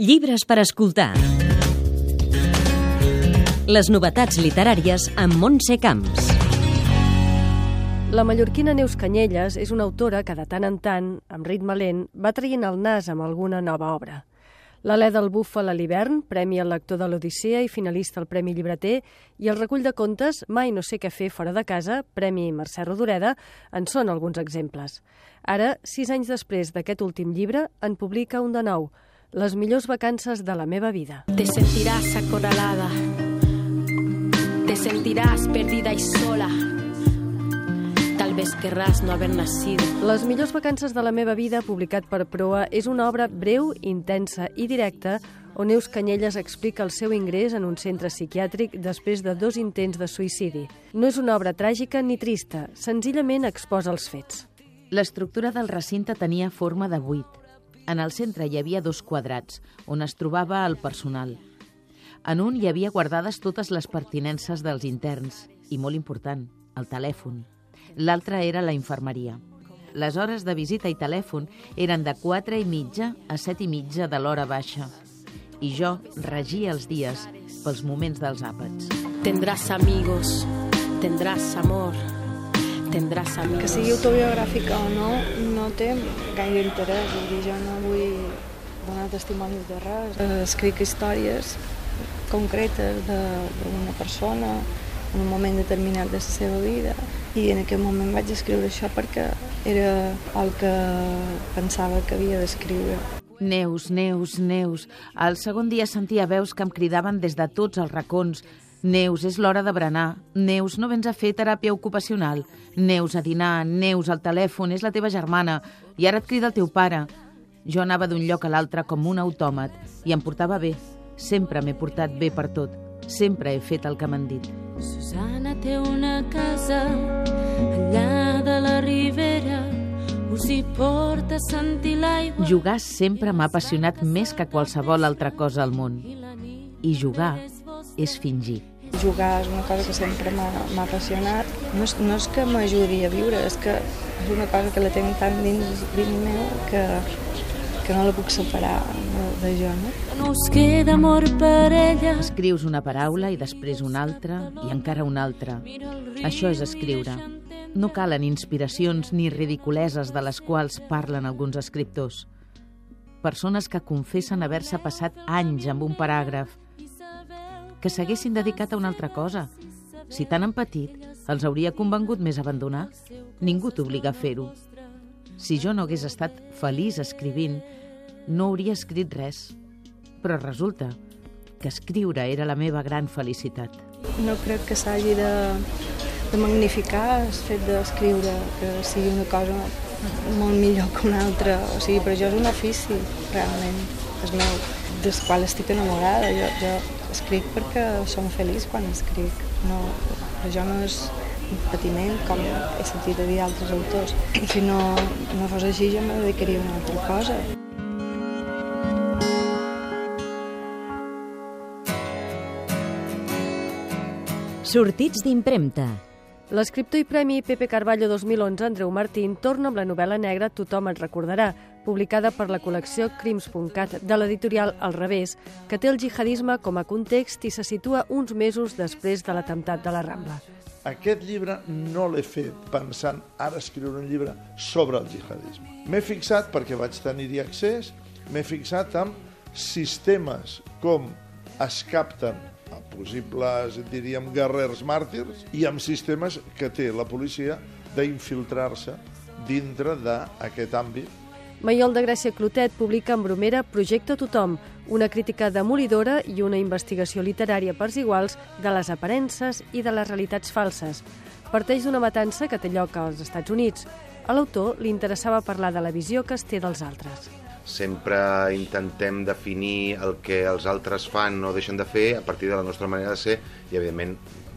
Llibres per escoltar. Les novetats literàries amb Montse Camps. La mallorquina Neus Canyelles és una autora que de tant en tant, amb ritme lent, va traient el nas amb alguna nova obra. L'Alè del Búfal a l'hivern, Premi al lector de l'Odissea i finalista al Premi Llibreter, i el recull de contes Mai no sé què fer fora de casa, Premi Mercè Rodoreda, en són alguns exemples. Ara, sis anys després d'aquest últim llibre, en publica un de nou, les millors vacances de la meva vida. Te sentirás acorralada, te sentirás perdida y sola. Tal vez querrás no haber nacido. Les millors vacances de la meva vida, publicat per Proa, és una obra breu, intensa i directa on Neus Canyelles explica el seu ingrés en un centre psiquiàtric després de dos intents de suïcidi. No és una obra tràgica ni trista, senzillament exposa els fets. L'estructura del recinte tenia forma de buit. En el centre hi havia dos quadrats, on es trobava el personal. En un hi havia guardades totes les pertinences dels interns, i molt important, el telèfon. L'altre era la infermeria. Les hores de visita i telèfon eren de 4 i mitja a 7 i mitja de l'hora baixa. I jo regia els dies pels moments dels àpats. Tendrás amigos, tendrás amor, tendrás amigos. Que sigui autobiogràfica o no, no té gaire interès. Vull dir, jo no vull donar testimonis de res. Escric històries concretes d'una persona en un moment determinat de la seva vida i en aquell moment vaig escriure això perquè era el que pensava que havia d'escriure. Neus, Neus, Neus. El segon dia sentia veus que em cridaven des de tots els racons. Neus, és l'hora de berenar. Neus, no vens a fer teràpia ocupacional. Neus, a dinar. Neus, al telèfon, és la teva germana. I ara et crida el teu pare. Jo anava d'un lloc a l'altre com un autòmat i em portava bé. Sempre m'he portat bé per tot. Sempre he fet el que m'han dit. Susana té una casa allà de la ribera us hi porta a sentir l'aigua Jugar sempre m'ha apassionat més que qualsevol altra cosa al món. I jugar és fingir. Jugar és una cosa que sempre m'ha m'ha apassionat. No és, no és que m'ajudi a viure, és que és una cosa que la tinc tan dins, dins meu que, que no la puc separar de, de jo, no? no us queda amor per ella Escrius una paraula i després una altra i encara una altra. Això és escriure. No calen inspiracions ni ridiculeses de les quals parlen alguns escriptors. Persones que confessen haver-se passat anys amb un paràgraf, que s'haguessin dedicat a una altra cosa. Si tan han patit, els hauria convengut més abandonar. Ningú t'obliga a fer-ho. Si jo no hagués estat feliç escrivint, no hauria escrit res. Però resulta que escriure era la meva gran felicitat. No crec que s'hagi de, de magnificar el fet d'escriure, que sigui una cosa molt millor que una altra. O sigui, per jo és un ofici, realment, és meu, del qual estic enamorada. Jo, jo escric perquè som feliç quan escric. No, jo no és un patiment, com he sentit a dir altres autors. Si no, no fos així, jo me dedicaria a una altra cosa. Sortits d'impremta. L'escriptor i Premi Pepe Carballo 2011, Andreu Martín, torna amb la novel·la negra Tothom et recordarà, publicada per la col·lecció Crims.cat de l'editorial Al revés, que té el jihadisme com a context i se situa uns mesos després de l'atemptat de la Rambla. Aquest llibre no l'he fet pensant ara escriure un llibre sobre el jihadisme. M'he fixat, perquè vaig tenir-hi accés, m'he fixat en sistemes com es capten possibles, diríem, guerrers màrtirs i amb sistemes que té la policia d'infiltrar-se dintre d'aquest àmbit Maiol de Gràcia Clotet publica en Bromera Projecte Tothom, una crítica demolidora i una investigació literària pels iguals de les aparences i de les realitats falses. Parteix d'una matança que té lloc als Estats Units. A l'autor li interessava parlar de la visió que es té dels altres. Sempre intentem definir el que els altres fan o deixen de fer a partir de la nostra manera de ser i, evidentment,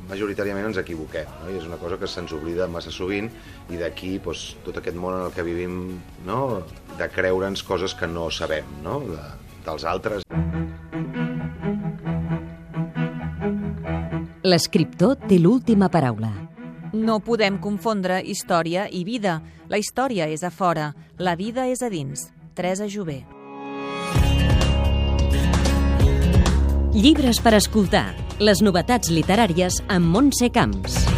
majoritàriament ens equivoquem, no? i és una cosa que se'ns oblida massa sovint i d'aquí doncs, tot aquest món en el que vivim no? de creure'ns coses que no sabem no? de, dels altres. L'escriptor té l'última paraula. No podem confondre història i vida. La història és a fora, la vida és a dins. Teresa Jové. Llibres per escoltar. Les novetats literàries amb Montse Camps.